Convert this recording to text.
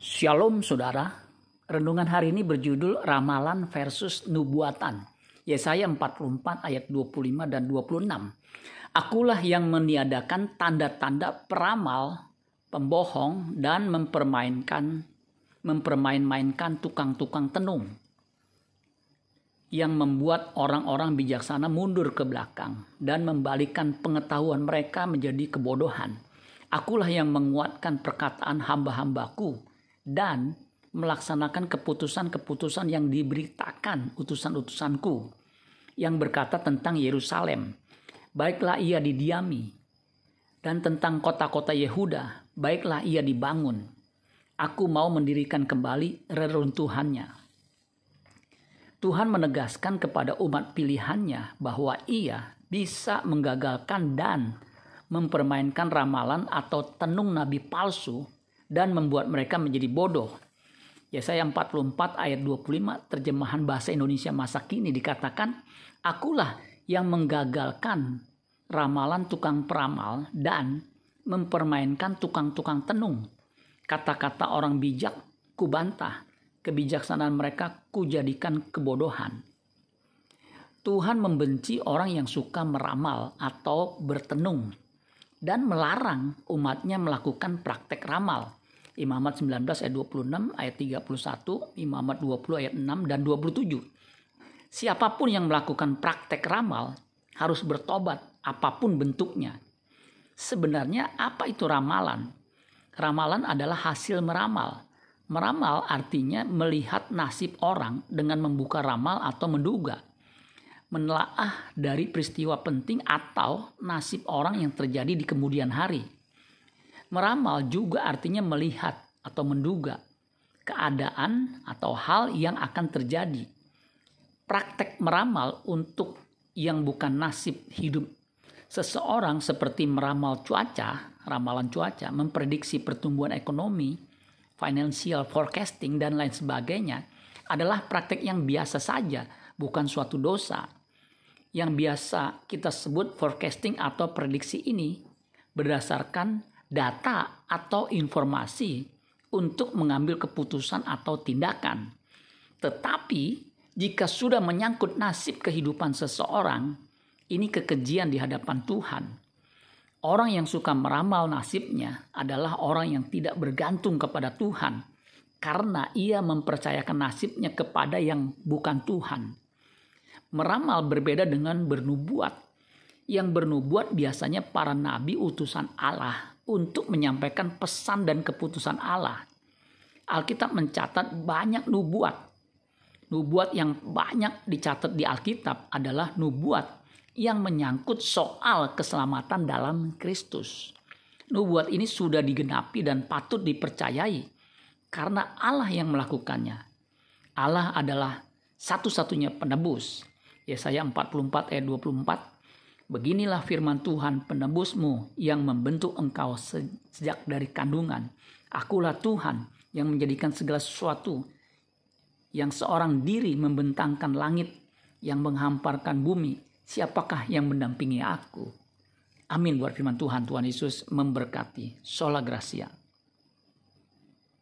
Shalom saudara, renungan hari ini berjudul Ramalan versus Nubuatan. Yesaya 44 ayat 25 dan 26. Akulah yang meniadakan tanda-tanda peramal, pembohong, dan mempermainkan mempermain-mainkan tukang-tukang tenung yang membuat orang-orang bijaksana mundur ke belakang dan membalikkan pengetahuan mereka menjadi kebodohan. Akulah yang menguatkan perkataan hamba-hambaku dan melaksanakan keputusan-keputusan yang diberitakan utusan-utusanku yang berkata tentang Yerusalem. Baiklah ia didiami. Dan tentang kota-kota Yehuda, baiklah ia dibangun. Aku mau mendirikan kembali reruntuhannya. Tuhan menegaskan kepada umat pilihannya bahwa ia bisa menggagalkan dan mempermainkan ramalan atau tenung nabi palsu dan membuat mereka menjadi bodoh. Yesaya 44 ayat 25 terjemahan bahasa Indonesia masa kini dikatakan, Akulah yang menggagalkan ramalan tukang peramal dan mempermainkan tukang-tukang tenung. Kata-kata orang bijak kubantah, kebijaksanaan mereka kujadikan kebodohan. Tuhan membenci orang yang suka meramal atau bertenung dan melarang umatnya melakukan praktek ramal. Imamat 19 ayat 26, ayat 31, Imamat 20 ayat 6 dan 27. Siapa pun yang melakukan praktek ramal harus bertobat apa pun bentuknya. Sebenarnya apa itu ramalan? Ramalan adalah hasil meramal. Meramal artinya melihat nasib orang dengan membuka ramal atau menduga. Menelaah dari peristiwa penting atau nasib orang yang terjadi di kemudian hari Meramal juga artinya melihat atau menduga keadaan atau hal yang akan terjadi. Praktek meramal untuk yang bukan nasib hidup seseorang seperti meramal cuaca, ramalan cuaca, memprediksi pertumbuhan ekonomi, financial forecasting dan lain sebagainya adalah praktek yang biasa saja, bukan suatu dosa. Yang biasa kita sebut forecasting atau prediksi ini berdasarkan data atau informasi untuk mengambil keputusan atau tindakan. Tetapi jika sudah menyangkut nasib kehidupan seseorang, ini kekejian di hadapan Tuhan. Orang yang suka meramal nasibnya adalah orang yang tidak bergantung kepada Tuhan karena ia mempercayakan nasibnya kepada yang bukan Tuhan. Meramal berbeda dengan bernubuat. Yang bernubuat biasanya para nabi utusan Allah untuk menyampaikan pesan dan keputusan Allah. Alkitab mencatat banyak nubuat. Nubuat yang banyak dicatat di Alkitab adalah nubuat yang menyangkut soal keselamatan dalam Kristus. Nubuat ini sudah digenapi dan patut dipercayai karena Allah yang melakukannya. Allah adalah satu-satunya penebus. Yesaya 44 ayat 24 Beginilah firman Tuhan penebusmu yang membentuk engkau sejak dari kandungan. Akulah Tuhan yang menjadikan segala sesuatu yang seorang diri membentangkan langit, yang menghamparkan bumi. Siapakah yang mendampingi aku? Amin buat firman Tuhan. Tuhan Yesus memberkati. Sola Gracia.